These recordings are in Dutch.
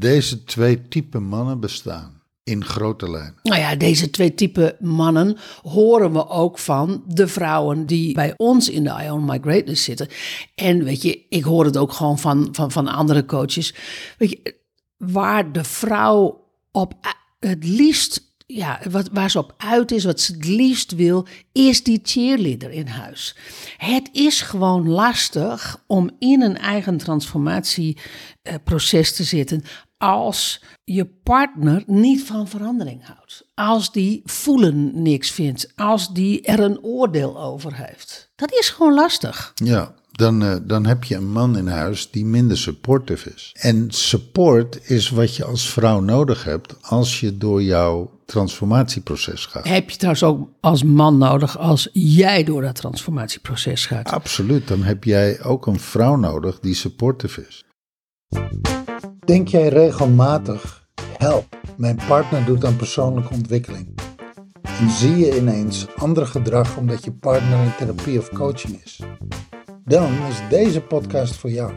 deze twee type mannen bestaan. In grote lijnen. Nou ja, deze twee type mannen horen we ook van de vrouwen die bij ons in de Ion My Greatness zitten. En weet je, ik hoor het ook gewoon van, van, van andere coaches. Weet je, waar de vrouw op het liefst ja, wat, waar ze op uit is, wat ze het liefst wil, is die cheerleader in huis. Het is gewoon lastig om in een eigen transformatieproces te zitten als je partner niet van verandering houdt. Als die voelen niks vindt. Als die er een oordeel over heeft. Dat is gewoon lastig. Ja, dan, uh, dan heb je een man in huis die minder supportive is. En support is wat je als vrouw nodig hebt als je door jouw transformatieproces gaat. Heb je trouwens ook als man nodig als jij door dat transformatieproces gaat? Absoluut, dan heb jij ook een vrouw nodig die supportive is. Denk jij regelmatig, help, mijn partner doet aan persoonlijke ontwikkeling. En zie je ineens ander gedrag omdat je partner in therapie of coaching is? Dan is deze podcast voor jou.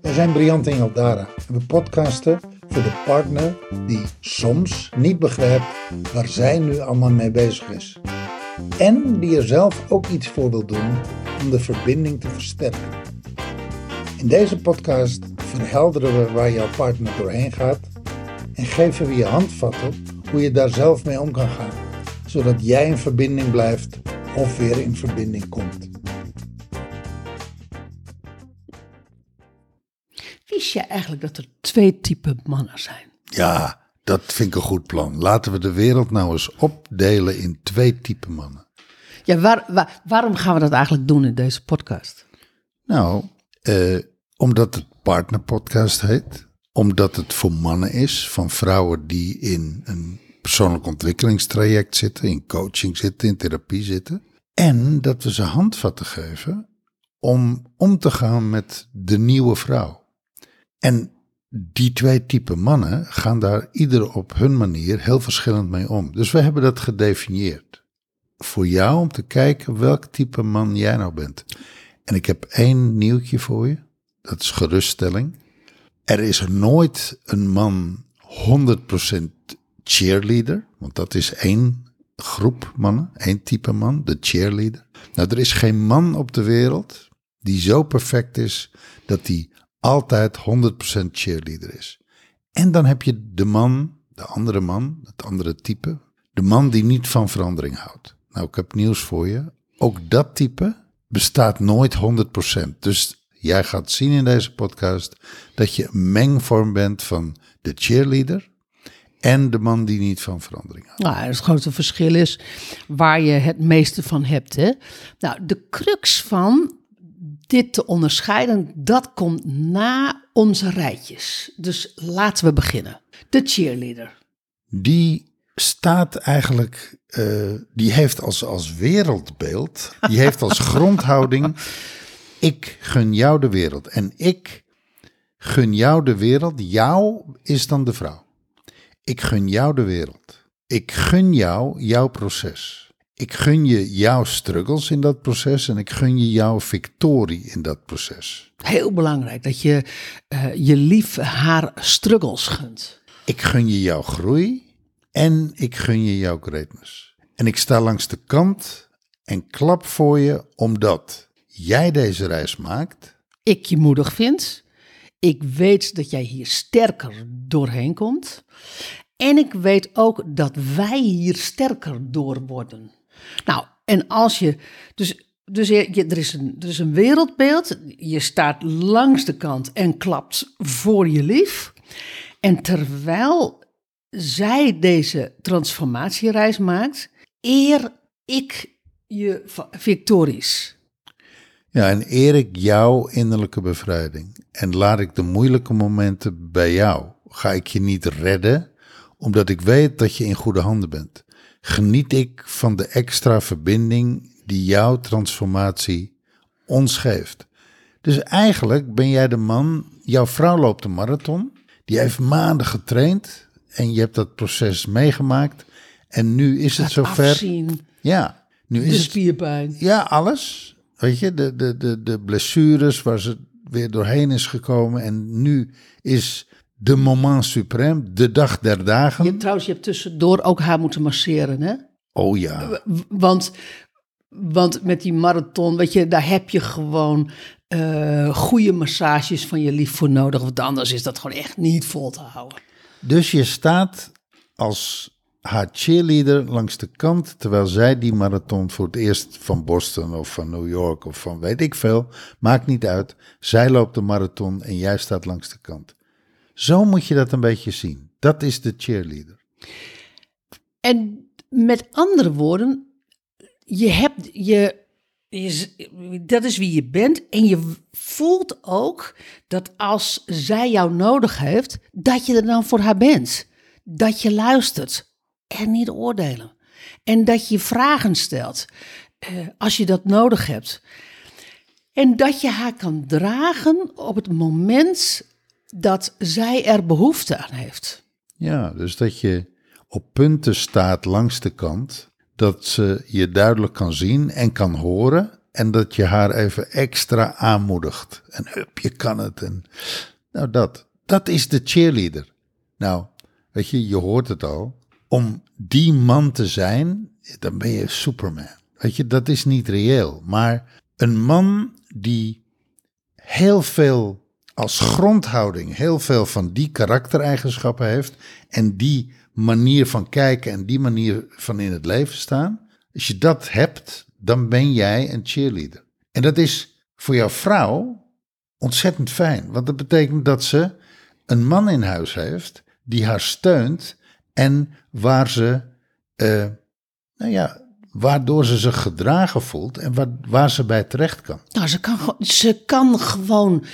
Wij zijn Briant en Jaldara en we podcasten voor de partner die soms niet begrijpt waar zij nu allemaal mee bezig is. En die er zelf ook iets voor wil doen om de verbinding te versterken. In deze podcast verhelderen we waar jouw partner doorheen gaat en geven we je handvatten hoe je daar zelf mee om kan gaan, zodat jij in verbinding blijft of weer in verbinding komt. Wist je eigenlijk dat er twee typen mannen zijn? Ja, dat vind ik een goed plan. Laten we de wereld nou eens opdelen in twee typen mannen. Ja, waar, waar, waarom gaan we dat eigenlijk doen in deze podcast? Nou, eh, omdat het partnerpodcast heet. Omdat het voor mannen is, van vrouwen die in een persoonlijk ontwikkelingstraject zitten, in coaching zitten, in therapie zitten. En dat we ze handvatten geven om om te gaan met de nieuwe vrouw. En die twee typen mannen gaan daar ieder op hun manier heel verschillend mee om. Dus we hebben dat gedefinieerd. Voor jou om te kijken welk type man jij nou bent. En ik heb één nieuwtje voor je. Dat is geruststelling. Er is nooit een man 100% cheerleader, want dat is één groep mannen, één type man, de cheerleader. Nou, er is geen man op de wereld die zo perfect is dat hij altijd 100% cheerleader is. En dan heb je de man, de andere man, het andere type, de man die niet van verandering houdt. Nou, ik heb nieuws voor je. Ook dat type bestaat nooit 100%. Dus Jij gaat zien in deze podcast dat je een mengvorm bent van de cheerleader en de man die niet van verandering houdt. Nou, het grote verschil is waar je het meeste van hebt. Hè? Nou, de crux van dit te onderscheiden, dat komt na onze rijtjes. Dus laten we beginnen. De cheerleader. Die staat eigenlijk, uh, die heeft als, als wereldbeeld, die heeft als grondhouding ik gun jou de wereld. En ik gun jou de wereld. Jou is dan de vrouw. Ik gun jou de wereld. Ik gun jou jouw proces. Ik gun je jouw struggles in dat proces en ik gun je jouw victorie in dat proces. Heel belangrijk dat je uh, je lief haar struggles gunt. Ik gun je jouw groei en ik gun je jouw greatness. En ik sta langs de kant en klap voor je omdat jij deze reis maakt. Ik je moedig vind. Ik weet dat jij hier sterker doorheen komt. En ik weet ook dat wij hier sterker door worden. Nou, en als je. Dus, dus je, er, is een, er is een wereldbeeld. Je staat langs de kant en klapt voor je lief. En terwijl zij deze transformatiereis maakt, eer ik je victories. Ja, en eer ik jouw innerlijke bevrijding en laat ik de moeilijke momenten bij jou. Ga ik je niet redden, omdat ik weet dat je in goede handen bent. Geniet ik van de extra verbinding die jouw transformatie ons geeft. Dus eigenlijk ben jij de man, jouw vrouw loopt een marathon, die heeft maanden getraind en je hebt dat proces meegemaakt. En nu is het zover. Afzien. Ja, nu is de spierpijn. Het, ja, alles. Weet je, de, de, de, de blessures waar ze weer doorheen is gekomen. En nu is de moment suprême, de dag der dagen. Je, trouwens, je hebt tussendoor ook haar moeten masseren, hè? Oh ja. Want, want met die marathon, weet je, daar heb je gewoon eh goede massages van je lief voor nodig. Want anders is dat gewoon echt niet vol te houden. Dus je staat als haar cheerleader langs de kant, terwijl zij die marathon voor het eerst van Boston of van New York of van weet ik veel, maakt niet uit. Zij loopt de marathon en jij staat langs de kant. Zo moet je dat een beetje zien. Dat is de cheerleader. En met andere woorden, je hebt je, dat is wie je bent. En je voelt ook dat als zij jou nodig heeft, dat je er dan voor haar bent. Dat je luistert en niet oordelen. En dat je vragen stelt eh, als je dat nodig hebt. En dat je haar kan dragen op het moment dat zij er behoefte aan heeft. Ja, dus dat je op punten staat langs de kant, dat ze je duidelijk kan zien en kan horen en dat je haar even extra aanmoedigt. En hup, je kan het. En, nou, dat. Dat is de cheerleader. Nou, weet je, je hoort het al. Om die man te zijn, dan ben je Superman. Weet je, dat is niet reëel. Maar een man die heel veel als grondhouding, heel veel van die karaktereigenschappen heeft en die manier van kijken en die manier van in het leven staan. Als je dat hebt, dan ben jij een cheerleader. En dat is voor jouw vrouw ontzettend fijn, want dat betekent dat ze een man in huis heeft die haar steunt en waar ze, eh, nou ja, waardoor ze zich gedragen voelt en waar, waar ze bij terecht kan. Nou, ze kan, ze kan gewoon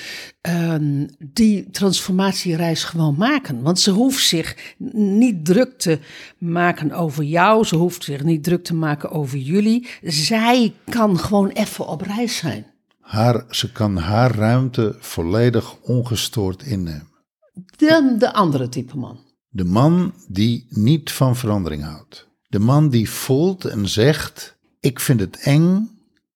ehm, die transformatiereis gewoon maken. Want ze hoeft zich niet druk te maken over jou. Ze hoeft zich niet druk te maken over jullie. Zij kan gewoon even op reis zijn. Haar, ze kan haar ruimte volledig ongestoord innemen. Dan de andere type man. De man die niet van verandering houdt. De man die voelt en zegt: Ik vind het eng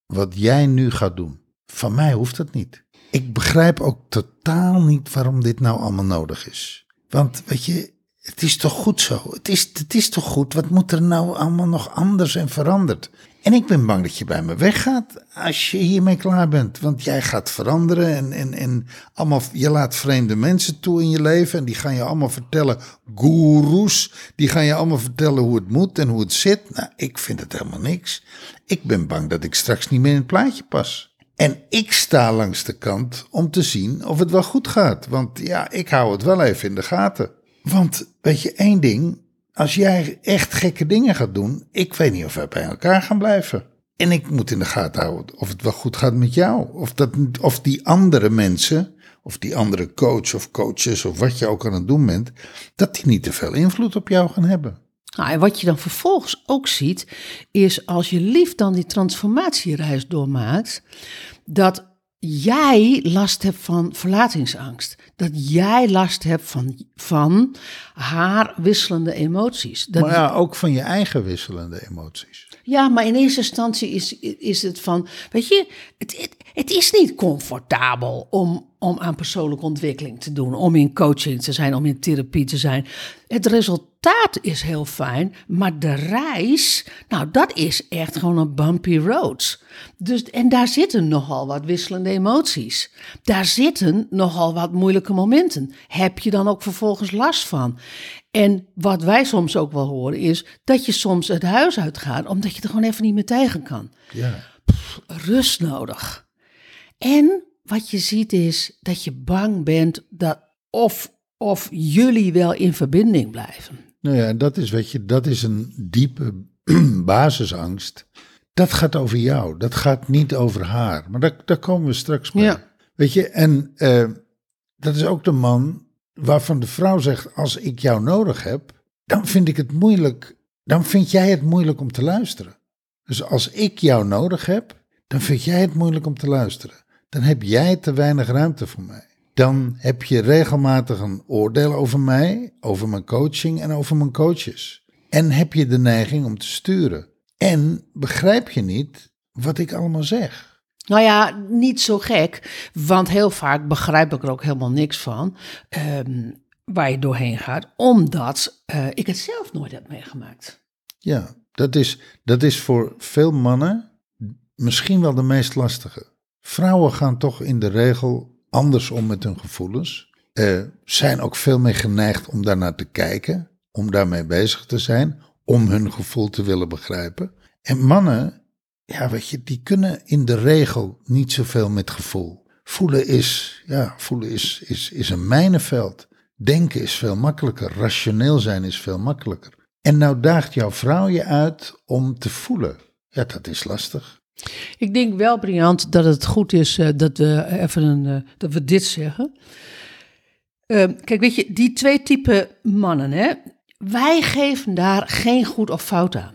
wat jij nu gaat doen. Van mij hoeft dat niet. Ik begrijp ook totaal niet waarom dit nou allemaal nodig is. Want weet je, het is toch goed zo? Het is, het is toch goed? Wat moet er nou allemaal nog anders en veranderd? En ik ben bang dat je bij me weggaat als je hiermee klaar bent. Want jij gaat veranderen en, en, en allemaal, je laat vreemde mensen toe in je leven. En die gaan je allemaal vertellen, goeroes, die gaan je allemaal vertellen hoe het moet en hoe het zit. Nou, ik vind het helemaal niks. Ik ben bang dat ik straks niet meer in het plaatje pas. En ik sta langs de kant om te zien of het wel goed gaat. Want ja, ik hou het wel even in de gaten. Want weet je, één ding. Als jij echt gekke dingen gaat doen, ik weet niet of wij bij elkaar gaan blijven. En ik moet in de gaten houden of het wel goed gaat met jou. Of, dat, of die andere mensen, of die andere coach of coaches, of wat je ook aan het doen bent, dat die niet te veel invloed op jou gaan hebben. Nou, en wat je dan vervolgens ook ziet, is als je lief dan die transformatiereis doormaakt, dat jij last hebt van verlatingsangst. Dat jij last hebt van, van haar wisselende emoties. Dat, Maar ja, ook van je eigen wisselende emoties. Ja, maar in eerste instantie is, is het van, weet je, het, het, het is niet comfortabel om, om aan persoonlijke ontwikkeling te doen, om in coaching te zijn, om in therapie te zijn. Het resultaat is heel fijn, maar de reis, nou, dat is echt gewoon een bumpy road. Dus, en daar zitten nogal wat wisselende emoties. Daar zitten nogal wat moeilijke momenten. Heb je dan ook vervolgens last van? En wat wij soms ook wel horen is dat je soms het huis uitgaat omdat je er gewoon even niet meer tegen kan. Ja. Rust nodig. En wat je ziet is dat je bang bent dat of, of jullie wel in verbinding blijven. Nou ja, dat is, weet je, dat is een diepe basisangst. Dat gaat over jou, dat gaat niet over haar. Maar daar, daar komen we straks bij. Ja. Weet je, en eh, dat is ook de man waarvan de vrouw zegt: Als ik jou nodig heb, dan vind ik het moeilijk. Dan vind jij het moeilijk om te luisteren. Dus als ik jou nodig heb, dan vind jij het moeilijk om te luisteren. Dan heb jij te weinig ruimte voor mij. Dan heb je regelmatig een oordeel over mij, over mijn coaching en over mijn coaches. En heb je de neiging om te sturen. En begrijp je niet wat ik allemaal zeg. Nou ja, niet zo gek, want heel vaak begrijp ik er ook helemaal niks van. Ehm, waar je doorheen gaat, omdat eh, ik het zelf nooit heb meegemaakt. Ja, dat is, dat is voor veel mannen misschien wel de meest lastige. Vrouwen gaan toch in de regel anders om met hun gevoelens. Zijn ook veel meer geneigd om daarnaar te kijken, om daarmee bezig te zijn, om hun gevoel te willen begrijpen. En mannen, ja, weet je, die kunnen in de regel niet zoveel met gevoel. Voelen is, ja, voelen is, is, is een mijnenveld. Denken is veel makkelijker. Rationeel zijn is veel makkelijker. En nou daagt jouw vrouw je uit om te voelen. Ja, dat is lastig. Ik denk wel, Briant, dat het goed is uh, dat, we even een, uh, dat we dit zeggen. Uh, kijk, weet je, die twee typen mannen, hè, wij geven daar geen goed of fout aan.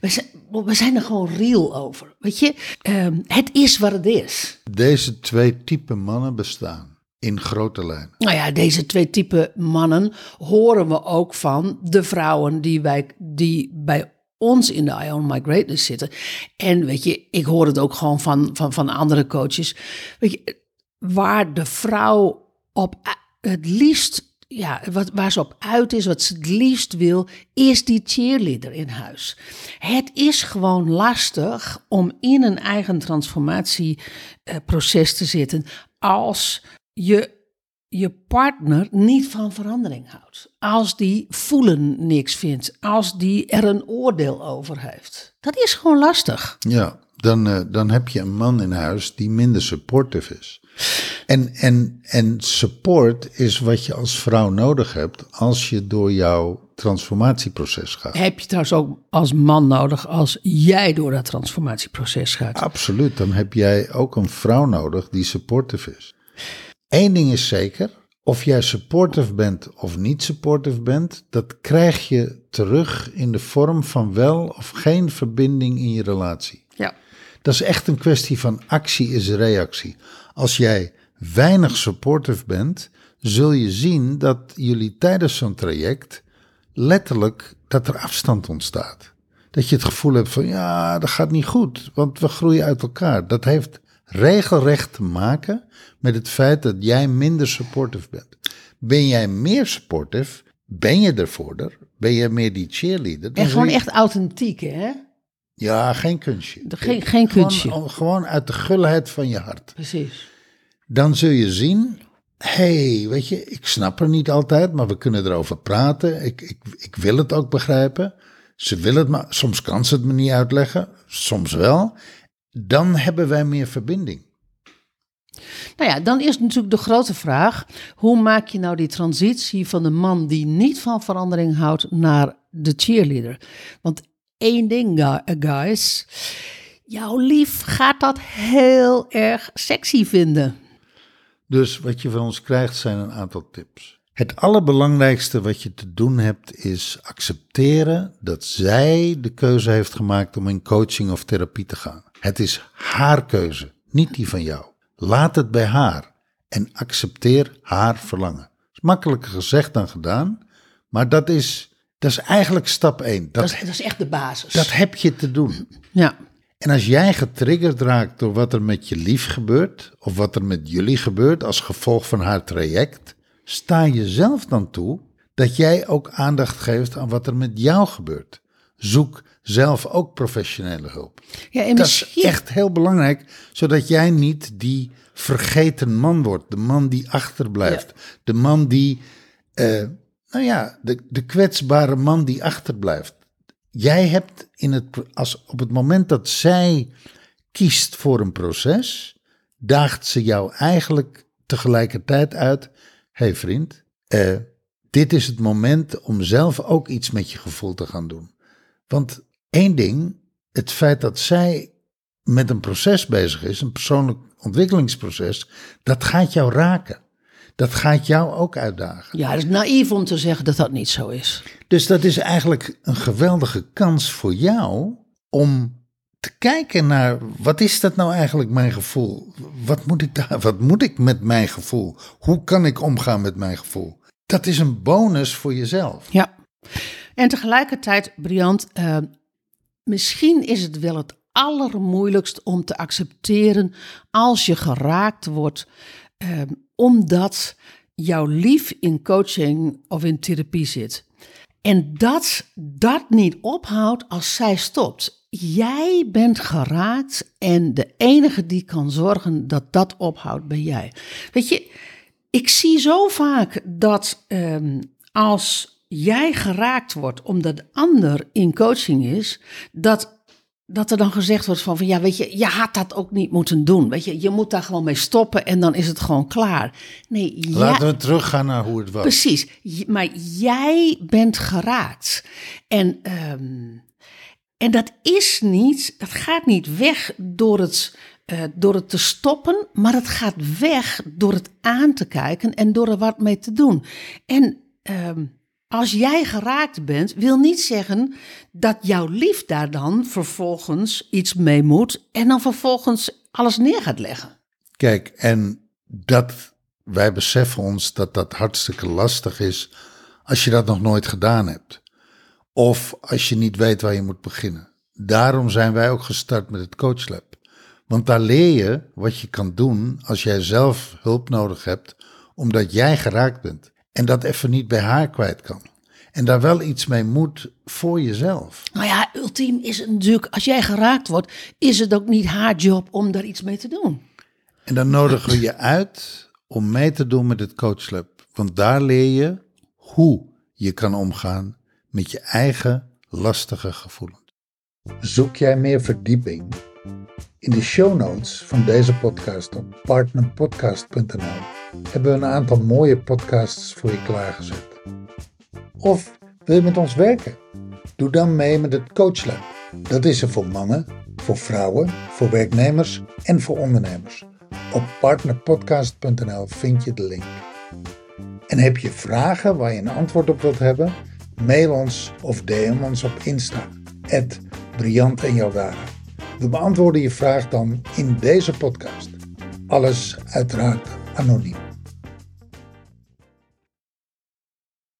We zijn, we zijn er gewoon real over. Weet je, ehm, het is wat het is. Deze twee typen mannen bestaan in grote lijnen. Nou ja, deze twee typen mannen horen we ook van de vrouwen die, wij, die bij ons in de Ion My Greatness zitten. En weet je, ik hoor het ook gewoon van, van, van andere coaches. Weet je, waar de vrouw op het liefst ja, wat, waar ze op uit is, wat ze het liefst wil, is die cheerleader in huis. Het is gewoon lastig om in een eigen transformatieproces te zitten als je je partner niet van verandering houdt. Als die voelen niks vindt, als die er een oordeel over heeft. Dat is gewoon lastig. Ja, dan, uh, dan heb je een man in huis die minder supportive is. En, en, en support is wat je als vrouw nodig hebt als je door jouw transformatieproces gaat. Heb je trouwens ook als man nodig als jij door dat transformatieproces gaat? Absoluut, dan heb jij ook een vrouw nodig die supportive is. Eén ding is zeker, of jij supportive bent of niet supportive bent, dat krijg je terug in de vorm van wel of geen verbinding in je relatie. Ja. Dat is echt een kwestie van actie is reactie. Als jij weinig supportive bent, zul je zien dat jullie tijdens zo'n traject letterlijk dat er afstand ontstaat. Dat je het gevoel hebt van ja, dat gaat niet goed, want we groeien uit elkaar. Dat heeft regelrecht te maken met het feit dat jij minder supportive bent. Ben jij meer supportive, ben je ervoor, ben je meer die cheerleader. En gewoon echt authentiek, hè? Ja, geen kunstje. geen, geen kunstje. Gewoon, gewoon uit de gulheid van je hart. Precies. Dan zul je zien, hey, weet je, ik snap er niet altijd, maar we kunnen erover praten. Ik, ik, ik wil het ook begrijpen. Ze wil het maar, soms kan ze het me niet uitleggen, soms wel. Dan hebben wij meer verbinding. Nou ja, dan is natuurlijk de grote vraag: hoe maak je nou die transitie van de man die niet van verandering houdt naar de cheerleader? Want één ding, guys. Jouw lief gaat dat heel erg sexy vinden. Dus wat je van ons krijgt zijn een aantal tips. Het allerbelangrijkste wat je te doen hebt is accepteren dat zij de keuze heeft gemaakt om in coaching of therapie te gaan. Het is haar keuze, niet die van jou. Laat het bij haar en accepteer haar verlangen. is makkelijker gezegd dan gedaan, maar dat is, dat is eigenlijk stap 1. Dat, dat, is, dat is echt de basis. Dat heb je te doen. Ja. En als jij getriggerd raakt door wat er met je lief gebeurt, of wat er met jullie gebeurt als gevolg van haar traject, sta je zelf dan toe dat jij ook aandacht geeft aan wat er met jou gebeurt. Zoek zelf ook professionele hulp. Ja, en dat is echt heel belangrijk, zodat jij niet die vergeten man wordt. De man die achterblijft. De man die, uh, nou ja, de, de kwetsbare man die achterblijft. Jij hebt in het, als op het moment dat zij kiest voor een proces, daagt ze jou eigenlijk tegelijkertijd uit: hé hey vriend, uh, dit is het moment om zelf ook iets met je gevoel te gaan doen. Want één ding, het feit dat zij met een proces bezig is, een persoonlijk ontwikkelingsproces, dat gaat jou raken. Dat gaat jou ook uitdagen. Ja, het is naïef om te zeggen dat dat niet zo is. Dus dat is eigenlijk een geweldige kans voor jou om te kijken naar wat is dat nou eigenlijk mijn gevoel? Wat moet ik daar? Wat moet ik met mijn gevoel? Hoe kan ik omgaan met mijn gevoel? Dat is een bonus voor jezelf. Ja. En tegelijkertijd, Briant, uh, misschien is het wel het allermoeilijkst om te accepteren als je geraakt wordt, uh, omdat jouw lief in coaching of in therapie zit. En dat dat niet ophoudt als zij stopt. Jij bent geraakt en de enige die kan zorgen dat dat ophoudt ben jij. Weet je, ik zie zo vaak dat ehm, als jij geraakt wordt omdat de ander in coaching is, dat dat er dan gezegd wordt van, van ja, weet je, je had dat ook niet moeten doen. Weet je, je moet daar gewoon mee stoppen en dan is het gewoon klaar. Nee, Laten we teruggaan naar hoe het was. Precies, maar jij bent geraakt. En, ehm, en dat is niet, dat gaat niet weg door het, uh, door het te stoppen, maar het gaat weg door het aan te kijken en door er wat mee te doen. En um, als jij geraakt bent, wil niet zeggen dat jouw lief daar dan vervolgens iets mee moet en dan vervolgens alles neer gaat leggen. Kijk, en dat wij beseffen ons dat dat hartstikke lastig is als je dat nog nooit gedaan hebt. Of als je niet weet waar je moet beginnen. Daarom zijn wij ook gestart met het Coachlab. Want daar leer je wat je kan doen als jij zelf hulp nodig hebt, omdat jij geraakt bent en dat even niet bij haar kwijt kan. En daar wel iets mee moet voor jezelf. Nou ja, ultiem is het natuurlijk, als jij geraakt wordt, is het ook niet haar job om daar iets mee te doen. En dan nodigen we je uit om mee te doen met het coachlab. Want daar leer je hoe je kan omgaan met je eigen lastige gevoelens. Zoek jij meer verdieping? In de show notes van deze podcast op partnerpodcast.nl hebben we een aantal mooie podcasts voor je klaargezet. Of wil je met ons werken? Doe dan mee met het Coachlab. Dat is er voor mannen, voor vrouwen, voor werknemers en voor ondernemers. Op partnerpodcast.nl vind je de link. En heb je vragen waar je een antwoord op wilt hebben? Mail ons of DM ons op Insta. Briant en We beantwoorden je vraag dan in deze podcast. Alles uiteraard anônimo.